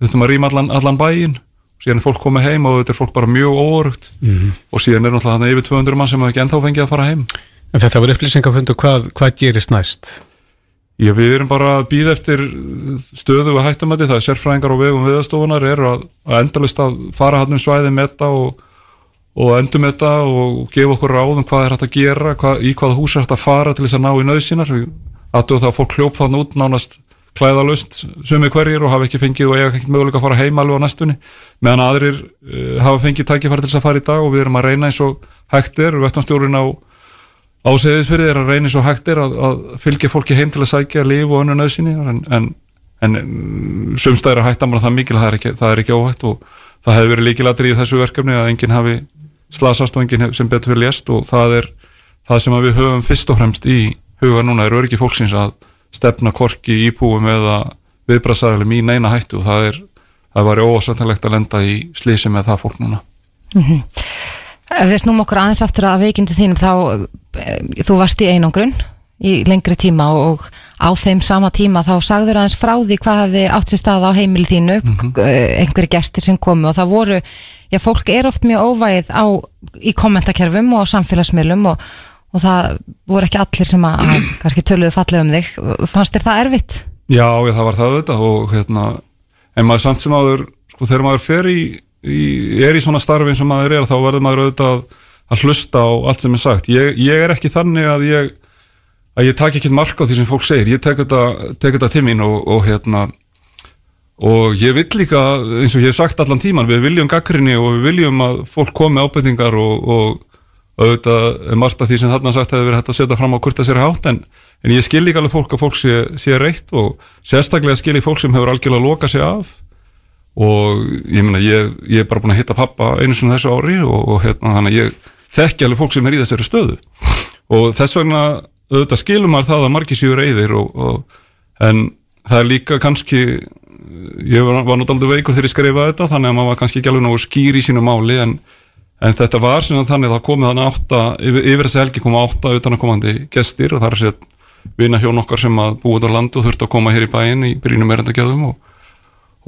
þurftum að rýma allan, allan bæin og síðan er fólk komið heim og þetta er fólk bara mjög óorugt mm -hmm. og síðan er náttúrulega þannig yfir 200 mann sem hefur ekki ennþá fengið að fara heim. En þetta var upplýsingafundu, hvað, hvað gerist næst? Já, við erum bara að býða eftir stöðu og hættamæti, það er sérfræðingar og vegum viðastofunar er að, að endalist að fara hann um svæði með þetta og, og endum þetta og gefa okkur ráðum hvað er hægt að gera, hvað, í hvaða hús er hægt að fara til þess að ná í nöðsínar aðtöðu það að fólk hljóp þann út nánast klæðalust sumi hverjir og hafa ekki fengið og eiga ekki möguleika að fara heim alveg á næstunni meðan aðrir uh, hafa fengið tækifæri til þess að fara í dag og við erum að reyna eins og hægt er, vettanstjórun á Ásegðisfyrir er að reyni svo hægt er að, að fylgja fólki heim til að sækja líf og önnu nöðsynni en, en, en sumstæðir að hætta manna það mikil það er ekki, það er ekki óhætt og það hefur verið líkilatri í þessu verkefni að enginn hafi slasast og enginn sem betur fyrir lést og það er það sem við höfum fyrst og fremst í huga núna er öryggi fólksins að stefna korki íbúum eða viðbrasaðilum í neina hættu og það er það var ósættilegt að lenda í slísi með það fólk núna mm -hmm. Við snúm okkur aðeins aftur að veikindu þínum þá Eh, þú varst í einangrun í lengri tíma og á þeim sama tíma þá sagður aðeins frá því hvað hafði átt sér stað á heimili þínu mm -hmm. einhverju gestir sem komu og það voru, já fólk er oft mjög óvægið á, í kommentakerfum og samfélagsmiðlum og, og það voru ekki allir sem að, að kannski töluðu fallið um þig, fannst þér það erfitt? Já, já það var það auðvitað og hérna, en maður samt sem aður sko þegar maður fer í, í er í svona starfi eins og maður er þá verður maður auðvitað að hlusta á allt sem er sagt. Ég, ég er ekki þannig að ég að ég takk ekki marka á því sem fólk segir. Ég tek þetta, tek þetta til mín og, og hérna og ég vil líka, eins og ég hef sagt allan tíman við viljum gaggrinni og við viljum að fólk komi ábyrtingar og, og auðvitað margt af því sem þarna sagt hefur verið hægt að setja fram á það sér hátt en, en ég skil líka alveg fólk að fólk sé, sé reitt og sérstaklega skil ég fólk sem hefur algjörlega lokað sér af. Og ég meina ég, ég er bara búin að hitta pappa einu svona þessu ári og, og hérna þannig að ég þekki alveg fólk sem er í þessari stöðu. Og þess vegna auðvitað skilum maður það að margir séu reyðir og, og, en það er líka kannski ég var, var náttúrulega veikur þegar ég skrifaði þetta þannig að maður var kannski ekki alveg en, þetta var svona þannig að það komið þannig átta, yfir, yfir þessi helgi koma átta utan að komandi gestir og það er sér vina hjón okkar sem að búið á landu og þurfti að koma hér í bæin í brínum erendagjöðum og,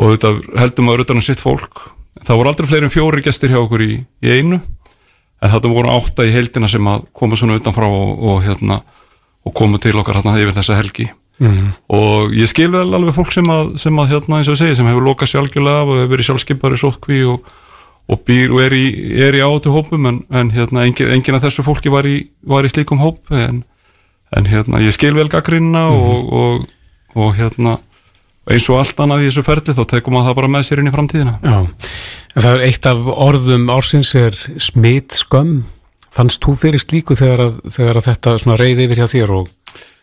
og þetta heldum maður utan að sitt fólk. Það voru aldrei fleiri en fjóri gestir hjá okkur í, í einu en þetta voru átta í heldina sem að koma svona utanfrá og, og, hérna, og komu til okkar hérna yfir þessa helgi. Mm og ég skil vel alveg fólk sem að, sem að hérna eins og segi, sem hefur lokað sjálfgjörlega og hefur verið sjálfskeipari sótkví og, og býr og er í, er í átu hópum en, en hérna engin, engin af þessu fólki var í, var í slíkum hóp en, en hérna ég skil vel gaggrinna mm -hmm. og hérna eins og allt annað í þessu ferli þá tekum maður það bara með sér inn í framtíðina Já Það er eitt af orðum ársins er smitskömm. Fannst þú fyrir slíku þegar að, þegar að þetta reyði yfir hjá þér og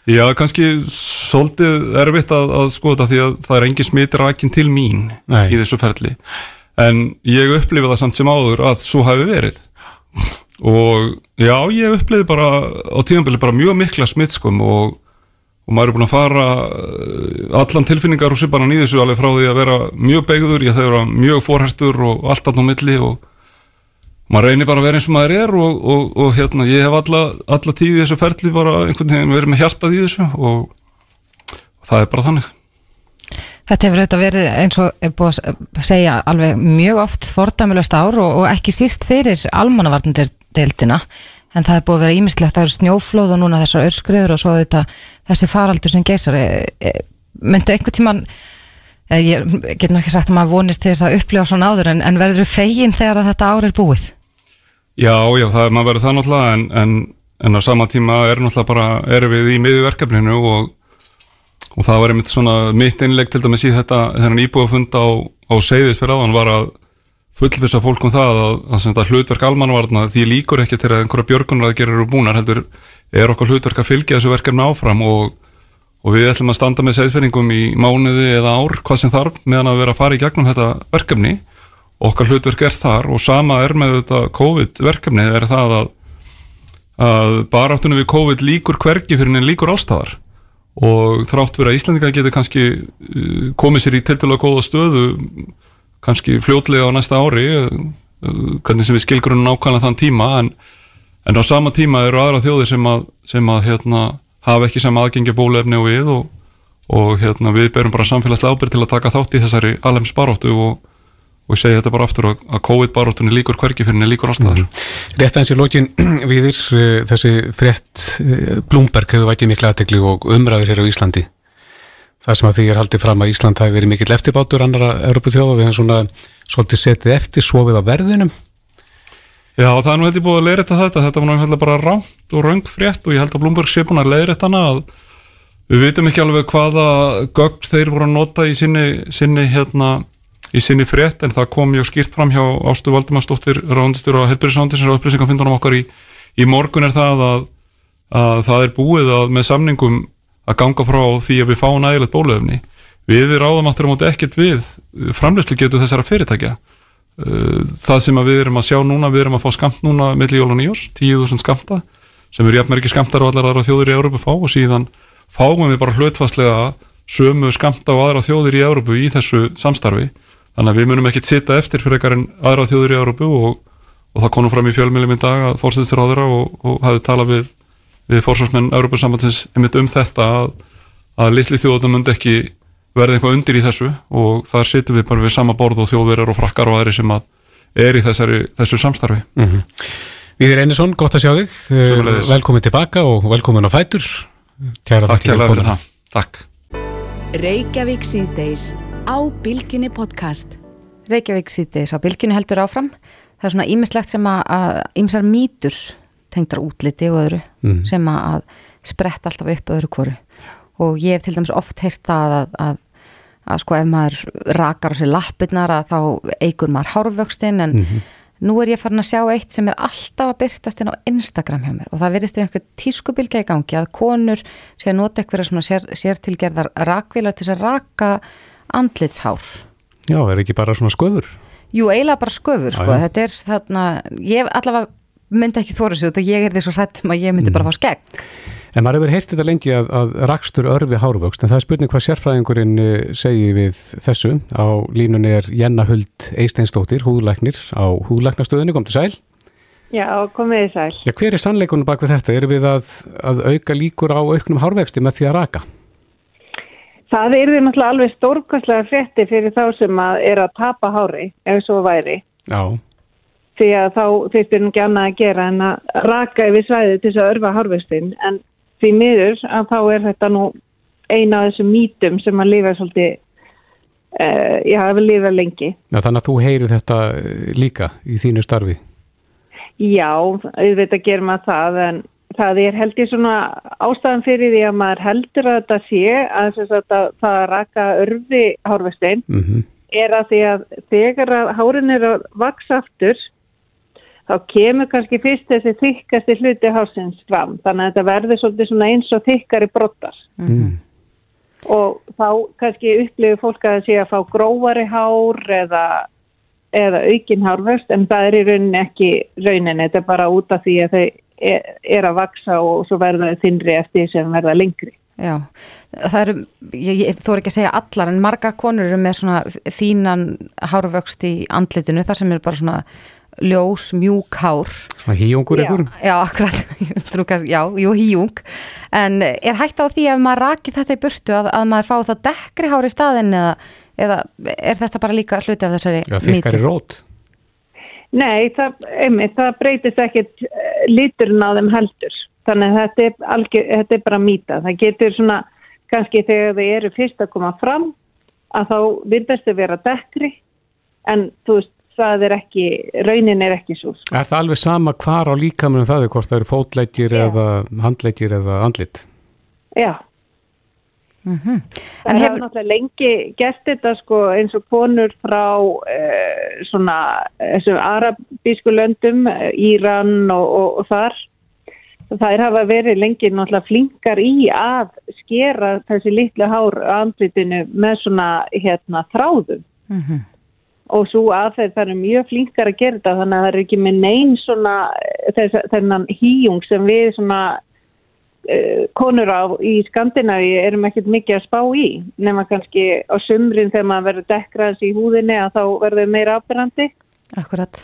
Já, kannski svolítið erfitt að, að skoða því að það er engin smitir rækinn til mín Nei. í þessu ferli en ég upplifið það samt sem áður að svo hafi verið og já, ég upplifið bara á tímanbili bara mjög mikla smitskum og og maður er búin að fara eh, allan tilfinningar og svipanan í þessu alveg frá því að vera mjög begður, ég þau vera mjög forhertur og allt annað á milli og maður reynir bara að vera eins og maður er og, og, og hérna ég hef alla, alla tíð í þessu ferli bara einhvern veginn verið með hjartað í þessu og það er bara þannig. Þetta hefur auðvitað verið eins og er búið að segja alveg mjög oft fordæmulegt ár og ekki síst fyrir almannavarnandeildina en það er búið að vera ímislegt, það eru snjóflóð og núna þessar öllskriður og svo þetta, þessi faraldur sem geysar e, e, myndu einhver tíman e, ég get nú ekki sagt að maður vonist til þess að upplifa svona áður en, en verður þú fegin þegar þetta ár er búið? Já, já, það er maður verið það náttúrulega en, en, en á sama tíma er náttúrulega bara erum við í miðverkefninu og, og það var einmitt svona mitt innleg til dæmis í þetta þennan íbúafund á, á seyðis fyrir áðan var að fullvisa fólk um það að, að, að hlutverk almanvarna því líkur ekki til að einhverja björgunar að gera eru búnar heldur er okkar hlutverk að fylgja þessu verkefni áfram og, og við ætlum að standa með segðsfenningum í mánuði eða ár hvað sem þarf meðan að vera að fara í gegnum þetta verkefni. Okkar hlutverk er þar og sama er með þetta COVID verkefni er það að, að baráttunum við COVID líkur hvergi fyrir en líkur ástafar og þrátt fyrir að Íslandika getur kannski uh, komið sér í tildulega góða stöðu kannski fljótlega á næsta ári uh, hvernig sem við skilgrunum nákvæmlega þann tíma en, en á sama tíma eru aðra þjóðir sem að, sem að hérna, hafa ekki sem aðgengja bólefni og við og, og hérna, við berum bara samfélagslega ábyrg til að taka þátt í þessari alheim sparóttu og og ég segi þetta bara aftur að COVID-baróttunni líkur hverki fyrir henni líkur allstaðar. Mm. Rétt aðeins í lokin <clears throat> viðir uh, þessi frétt uh, Blumberg hefur vætið miklu aðteglu og umræður hér á Íslandi. Það sem að því er haldið fram að Ísland hafi verið mikill eftirbátur annara Európu þjóða við hefum svona svolítið setið eftir svofið á verðinum. Já það er nú heldur búið að leiðrætta þetta, þetta var náttúrulega bara rámt og raung frétt og ég held að Blumberg sé búin að leiðrætta hana að við veitum ekki alveg hvaða gögn þeir voru að nota í sinni, sinni hérna í sinni frétt en það kom mjög skýrt fram hjá Ástu Valdimarsdóttir ráðundistur á Helbjörnsrándis og upplýsingafindunum okkar í, í morgun er það að, að það er búið að með samningum að ganga frá því að við fáum nægilegt bólöfni við ráðum aftur á móti ekkert við framleyslu getur þessara fyrirtækja. Uh, það sem við erum að sjá núna við erum að fá skamt núna millir jól og nýjós 10.000 skamta sem eru jafnverki skamtar og allar aðra þjóður í Európa fá og síðan fáum við bara hlutfastlega sömu skamta og aðra þjóður í Európu í þessu samstarfi Þannig að við munum ekkert sita eftir fyrir eitthvað en aðra þjóður í Európu og, og það konum fram í fjölmjölum í dag að fórsættistur á þeirra og, og hafið talað við, við fórsvarsmenn Európa-sambandsins einmitt um þetta að, að litli þjóðunum mundi ekki verði eitthvað undir í þessu og þar situm við bara við sama borð og þjóðverðar og frakkar og aðri sem að er í þessari, þessu samstarfi. Mm -hmm. Viðir Einarsson, gott að sjá þig. Sjöfumleðis. Velkomin tilbaka og velkomin á Fætur. Kæra Takk á Bilginni podcast. Reykjavík síðdeis á Bilginni heldur áfram. Það er svona ímislegt sem að ímsar mýtur tengdar útliti og öðru mm. sem að spretta alltaf upp öðru kvoru og ég hef til dæmis oft heyrt það að, að, að sko ef maður rakar á sér lappirnar að þá eigur maður hárvöxtin en mm -hmm. nú er ég farin að sjá eitt sem er alltaf að byrtast inn á Instagram hjá mér og það verðist einhver tískubilgja í gangi að konur sé að nota eitthvað svona sér, sértilgerðar rakvilar til að raka andlitshár. Já, er ekki bara svona sköfur? Jú, eiginlega bara sköfur, sko. Já. Þetta er þarna, ég allavega myndi ekki þóra sig út og ég er því svo hrættum að ég myndi mm. bara fá skegg. En maður hefur heyrt þetta lengi að, að rakstur örfi hárvöxt, en það er spurning hvað sérfræðingurinn eh, segi við þessu. Á línunni er Jenna Huld Eisteinstóttir, húðlæknir á húðlæknastöðinu, kom til sæl. Já, komið í sæl. Já, hver er sannleikunum bak við þetta? Er við að, að auka líkur á auknum hárvexti með því að raka? Það er því náttúrulega alveg stórkastlega frétti fyrir þá sem að er að tapa hári ef svo væri. Já. Því að þá þurftir nú ekki annað að gera en að raka yfir svæði til þess að örfa hárvestinn en því miður að þá er þetta nú eina af þessum mítum sem að lifa svolítið, uh, já, að við lifa lengi. Já, þannig að þú heyrir þetta eh, líka í þínu starfi? Já, auðvitað gerum að það en það er held ég svona ástæðan fyrir því að maður heldur að þetta sé að, að, að það raka örfi hárvestein mm -hmm. er að því að þegar að hárin er að vaksa aftur þá kemur kannski fyrst þessi þykkasti hluti hásins fram þannig að þetta verður svolítið svona eins og þykkari brottar mm. og þá kannski upplifir fólk að það sé að fá grófari hár eða, eða aukin hárvest en það er í rauninni ekki rauninni, þetta er bara út af því að þau er að vaksa og svo verða þinri eftir sem verða lengri. Já, það eru, ég, ég þóri ekki að segja allar en margar konur eru með svona fínan hárvöxt í andlitinu þar sem er bara svona ljós, mjúk hár. Svona híjungur ykkur? Já, akkurat, <laughs> já, jú, híjung. En er hægt á því að maður raki þetta í burtu að, að maður fá það dekkri hár í staðin eða, eða er þetta bara líka hluti af þessari mýti? Já, þykkari rót. Nei, það, einmitt, það breytist ekkit eh, liturinn á þeim heldur. Þannig að þetta er, algjör, þetta er bara mýta. Það getur svona, kannski þegar þau eru fyrst að koma fram, að þá virðast þau vera dekkri, en þú veist, það er ekki, raunin er ekki svo. Er það alveg sama hvar á líkamunum það er, hvort það eru fótleikir eða handleikir eða andlit? Já. Mm -hmm. Það hefur hef... náttúrulega lengi gert þetta sko, eins og konur frá uh, svona þessum arabísku löndum, Íran og, og, og þar. Það hafa verið lengi náttúrulega flinkar í að skera þessi litlu hár andlitinu með svona hérna þráðum. Mm -hmm. Og svo aðeins það er mjög flinkar að gera þetta þannig að það er ekki með neyn svona þess, þennan híjung sem við svona konur á í Skandinavi erum ekkert mikið að spá í nema kannski á sumrin þegar maður verður dekraðs í húðinni að þá verður meira ábyrrandi Akkurat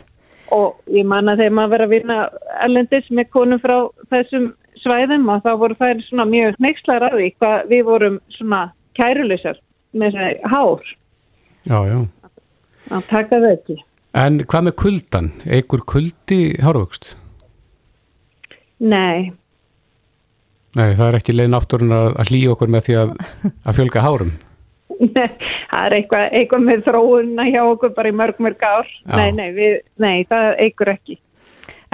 og ég manna þegar maður verður að vinna erlendis með konum frá þessum svæðum og þá voru þær svona mjög neikslar að því hvað við vorum svona kæruleysar með þessi hár Já, já. að taka þau ekki. En hvað með kuldan? Eigur kuldi hárvöxt? Nei, Nei, það er ekki leið náttúrun að, að hlýja okkur með því að, að fjölga hárum. það er eitthvað, eitthvað með þróunna hjá okkur bara í mörg mörg ár. Nei, nei, við, nei, það eigur ekki.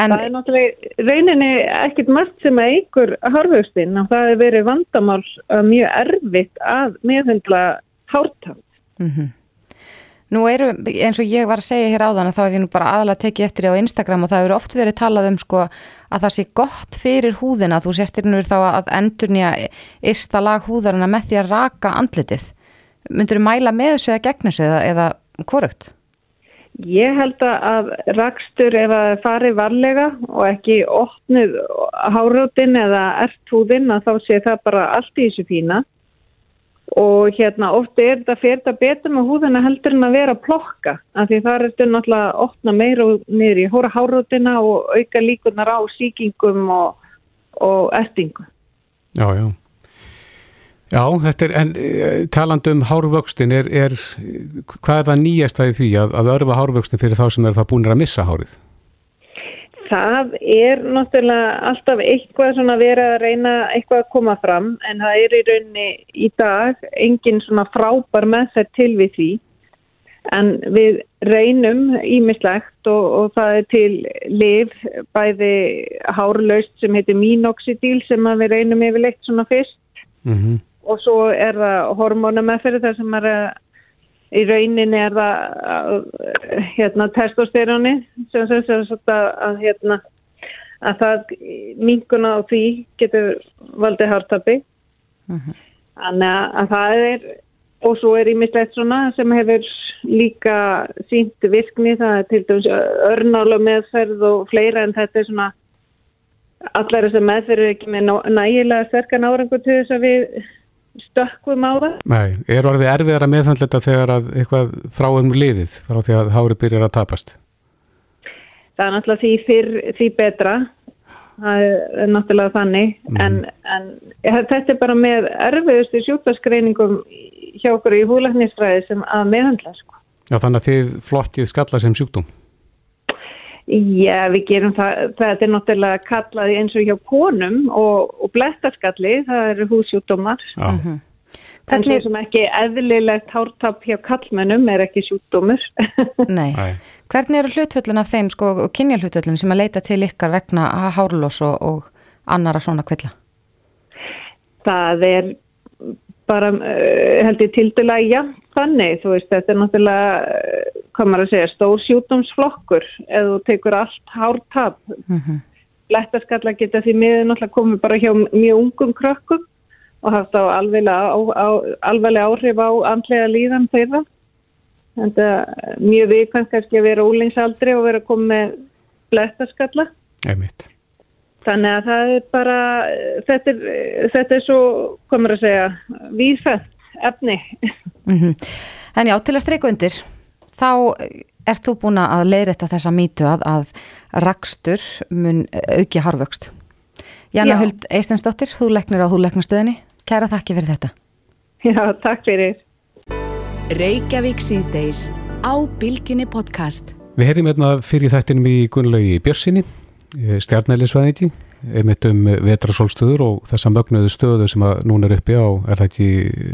En Það er náttúrulega rauninni ekkert margt sem að eigur hárvöxtinn og það hefur verið vandamál uh, mjög erfitt að meðhendla hártand. Mhm. Nú eru, eins og ég var að segja hér áðan að þá hef ég nú bara aðalega tekið eftir því á Instagram og það hefur oft verið talað um sko að það sé gott fyrir húðina þú sértir nú þá að endurnýja ysta lag húðarina með því að raka andlitið. Myndur þú mæla með þessu eða gegn þessu eða, eða hvorugt? Ég held að rakstur ef að fari varlega og ekki opnuð hárótin eða erthúðin að þá sé það bara allt í þessu fína og hérna ofta er þetta fyrir þetta betur með húðina heldur en að vera að plokka af því það er þetta náttúrulega að opna meira niður í hóra hárótina og auka líkunar á síkingum og, og ertingu. Já, já. Já, þetta er, en eh, talandi um hárvöxtin, er, er, hvað er það nýjasta í því að, að örfa hárvöxtin fyrir þá sem er það búinir að missa hárið? Það er náttúrulega alltaf eitthvað svona verið að reyna eitthvað að koma fram en það er í rauninni í dag engin svona frábær meðferð til við því. En við reynum ímislegt og, og það er til liv bæði hárlaust sem heitir minoxidil sem við reynum yfirleitt svona fyrst. Mm og svo er það hormónameðferð þar sem er að í rauninni er það uh, hérna testosteróni sem sem að, að hérna að það minkuna á því getur valdið hártabi þannig að, að það er og svo er ímislegt svona sem hefur líka sínt virkni það er til dæmis örnála meðferð og fleira en þetta er svona allar þessar meðferð er ekki með nægilega sterkan árangur til þess að við stökkum á það Nei, er orðið erfiðar að meðhandla þetta þegar að eitthvað frá um liðið, frá því að hári byrjar að tapast? það er náttúrulega því fyrr því betra það er náttúrulega þannig Mhm. en, en þetta er bara með erfiðustu sjúkvæðsgreiningum hjá okkur í húlæknisfræði sem að meðhandla sko. Já, þannig að þið flokkið skalla sem sjúkdóm. Já, við gerum það, þetta er náttúrulega kallaði eins og hjá konum og, og blettaskalli, það eru húsjúkdómar Já, en Hvernig- svo sem ekki eðlilegt hártap hjá kallmennum er ekki sjúkdómur <laughs> Nei. Nei. Hvernig eru hlutvöllin af þeim sko og kynja hlutvöllin sem að leita til ykkar vegna hárlós og, og annara svona kvilla? það er bara uh, held ég tildulega jafn þannig, þú veist, þetta er náttúrulega uh, hvað maður að segja, stór sjúkdómsflokkur eða þú tekur allt hártap Mm Lettaskalla geta því miður náttúrulega komið bara hjá mjög ungum krökkum og haft á alveglega, áhrif á andlega líðan þeirra. Þetta er mjög viðkvæmt kannski að vera úlingsaldri og vera komið með lettaskalla. Þannig að það er bara, þetta er, þetta er svo, hvað maður að segja, víðfætt efni. <laughs> -hmm. En já, til að streika undir, þá ert þú búin að leiðrætta þessa mýtu að, að rakstur mun auki harvöxt. Janna. Huld Eistensdóttir, húðleiknir á húðleiknastöðinni, kæra þakki fyrir þetta. Já, takk fyrir. Reykjavík síðdeis á Bilginni podcast. Við heyrðum hérna fyrir þættinum í Gunnlaugi Björnsinni, stjarnælisvæðingi, einmitt um vetrasólstöður og þessa mögnuðu stöðu sem að núna er uppi á, er það ekki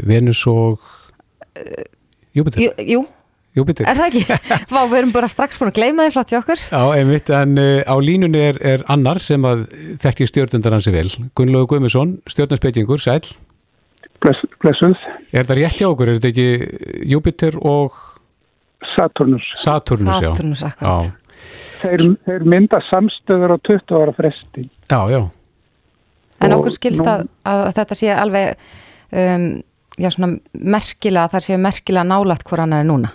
Venus og Júpiter? Jú, jú Júpiter. er það ekki? <laughs> Vá, við erum bara strax búin að gleyma því flott hjá okkur. Já, einmitt, en uh, á línunni er, er annar sem að þekki stjórnundar hansi vel. Gunnlaugur Guðmusson, stjórnarspeitingur, sæl. Bless, blessuð, Er það rétt hjá okkur? Er þetta ekki Júpiter og Saturnus. Saturnus, já? Saturnus, akkurat. Já, Þeir, þeir mynda samstöður á 20 ára fresti. já, já. En okkur skilst nú- að, að þetta sé alveg, um, já svona merkilega, þar séu merkilega nálagt hvor annar er núna.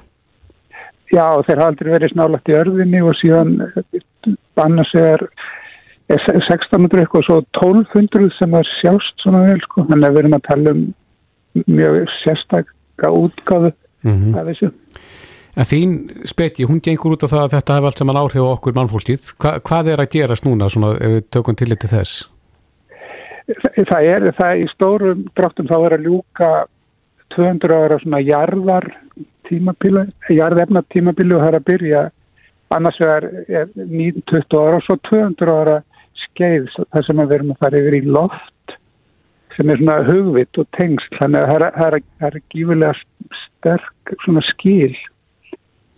Já, þeir hafa aldrei verið snálagt í örðinni og síðan eh, annars er er 1600 eitthvað og svo 1200 sem er sjást svona vel sko, að við erum að tala um mjög sérstakka útgáðu mm -hmm. af þessu. En þín speki, hún gengur út á það að þetta hefur allt saman áhrif á okkur mannfólkið. Hva, hvað er að gerast núna svona, ef við tökum til þetta þess? Það er, það er í stórum dráttum þá er að ljúka 200 ára svona jarðar tímabílu, jarðefna tímabílu og það er að byrja annars vegar 20 ára og svo 200 ára skeið þar sem við erum að fara yfir í loft sem er svona hugvitt og tengsl þannig að það er, er gífulega sterk svona skil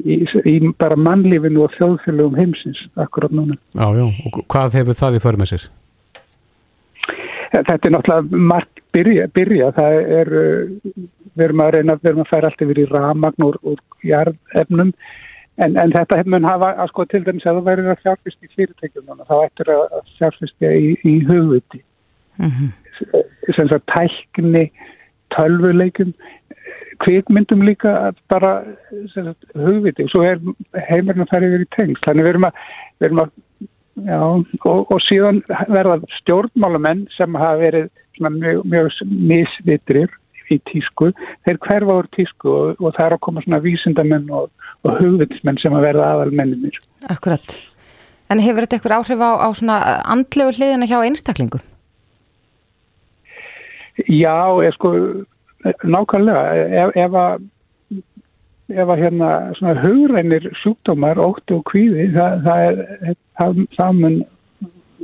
í, í bara mannlífinu og þjóðfélagum heimsins akkurat núna. Já, já, og hvað hefur það í förmið sér? Þetta er náttúrulega margt byrja, byrja. það er við erum að reyna, við erum að færa allt yfir í ramagn úr, úr jarðefnum. En, en þetta mun hafa að sko til dæmis að það verður að fjárfyrst í fyrirtækjum þá ættur að fjárfyrst í, í hugviti. Mm -hmm. sem svo tækni tölvuleikum kvikmyndum líka bara sagt, hugviti. Og svo er heimurinn að fara yfir í tengst þannig við erum að, við erum að já, og, og síðan verða stjórnmálamenn sem hafa verið mjög, mjög misvitrir í tísku, þeir hverfa úr tísku og, og það er að koma svona vísindamenn og, og hugvitsmenn sem að verða aðal menninir. Akkurat. En hefur þetta eitthvað áhrif á, á svona andlegu hliðina hjá einstaklingu? Já, ég sko nákvæmlega, ef, ef að ef að hérna svona hugrænir sjúkdómar, óttu og kvíði það, það er það, það mun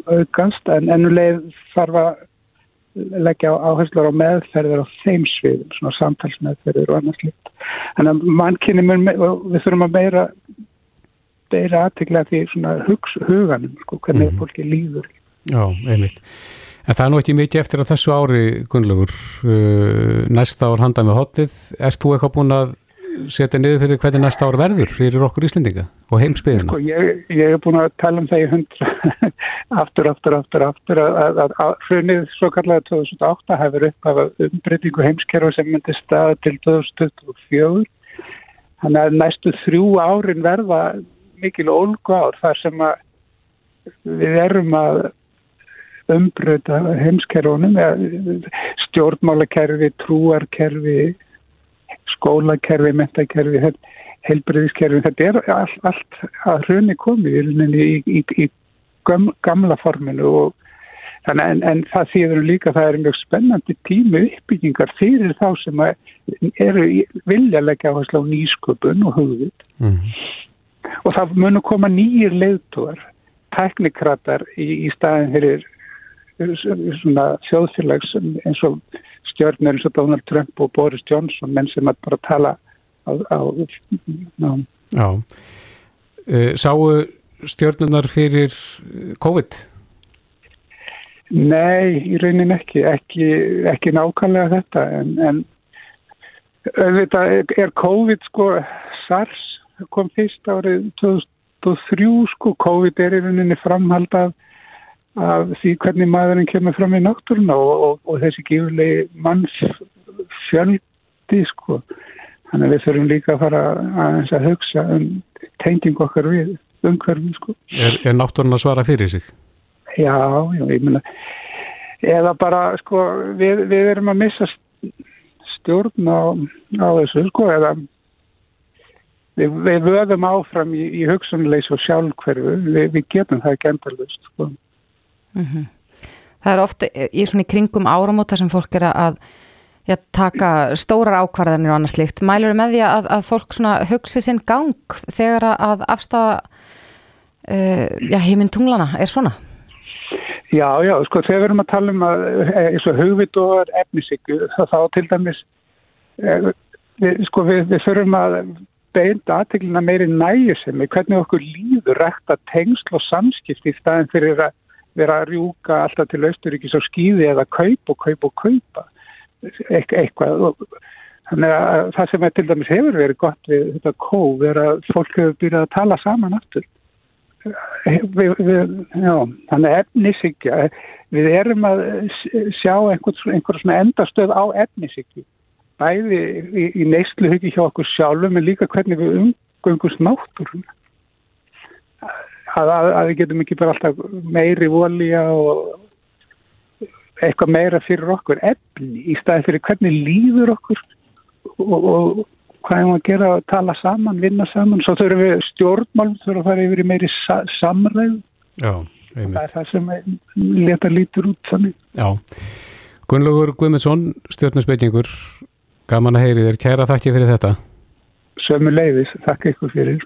aukast en ennuleg þarf að leggja áherslu á meðferðir á þeim sviðum, svona samtalsmeðferðir og annars líkt. Þannig að mannkynni við þurfum að meira beira aðtikla því svona hugs, huganum, sko, hvernig mm. fólki líður. Já, einmitt. En það er nú ekki mikið eftir að þessu ári, Gunnlaugur, uh, næsta ár handa með hotnið. Erst þú eitthvað búin að setja niður fyrir hvernig næsta ár verður fyrir okkur Íslendinga og heimsbyðina? Sko, ég, ég hef búin að tala um það í hundra <laughs> aftur, aftur, aftur, aftur að, hrunið svo kallega 2008 hefur upp af umbreytingu heimskerfa sem myndi staða til 2024 þannig að næstu þrjú árin verða mikil ólgu ár þar sem að við erum að umbreyta heimskerfunum stjórnmálakerfi, trúarkerfi skólakerfi, mentakerfi, helbriðiskerfi, þetta er allt, allt að hrunni komið í, í, í gamla forminu og þannig en, en það þýður líka það er mjög spennandi tími uppbyggingar fyrir þá sem eru viljalega áherslu á nýsköpun og hugvit mm. og það munur koma nýjir leiðtúar, teknikratar í, í staðin fyrir svona þjóðfélags eins og stjórnir eins og Donald Trump og Boris Johnson menn sem að bara tala á, á, á. Já uh, Sáu stjórnunar fyrir COVID? Nei, í raunin ekki ekki, ekki nákvæmlega þetta en, en auðvitað er COVID sko SARS kom fyrst árið 2003 sko COVID er í rauninni framhald af því hvernig maðurinn kemur fram í náttúruna og, og, og þessi gífurlegi manns fjöldi sko. Þannig að við þurfum líka að fara að, að hugsa um tenging okkar við umhverfum sko. Er, er náttúruna svara fyrir sig? Já, já, ég meina eða bara sko við, við erum að missa stjórn á, á þessu sko eða við, við vöðum áfram í, í hugsunleis og sjálfhverfu, við, við getum það ekki endalust sko Mm -hmm. Það er ofta í svona í kringum áramóta sem fólk er að já, taka stórar ákvarðanir og annað slikt. Mælur með því að, að fólk hugsi sinn gang þegar að afstafa uh, heiminn tunglana er svona? Já, já, sko þegar við erum að tala um að eins og hugvit og efnisíku þá til dæmis eh, við, sko við, við þurfum að beint aðteglina meiri nægisemi hvernig okkur líður rægt að tengsl og samskipt í staðin fyrir að vera að rjúka alltaf til Östuríkis og skýði eða kaup og kaup og kaupa. Eitthvað þannig að það sem til dæmis hefur verið gott við þetta kóð er að fólk hefur byrjað að tala saman aftur. Við, við, já, þannig efnisíkja við erum að sjá einhvers, einhver svona endastöð á efnisíkju bæði í, í neysluhugi hjá okkur sjálfum en líka hvernig við umgöngust náttúruna að, að, að við getum ekki bara alltaf meiri volja og eitthvað meira fyrir okkur efni í staði fyrir hvernig líður okkur og, og hvað er maður að gera að tala saman, vinna saman. Svo þurfum við stjórnmálum þurfum að fara yfir í meiri sa samræð Já, það er það sem leta lítur út þannig. Já, Gunnlaugur Guðmundsson stjórnarspeikingur gaman að heyri þér, kæra þakki fyrir þetta. Sömu leiðis, þakka ykkur fyrir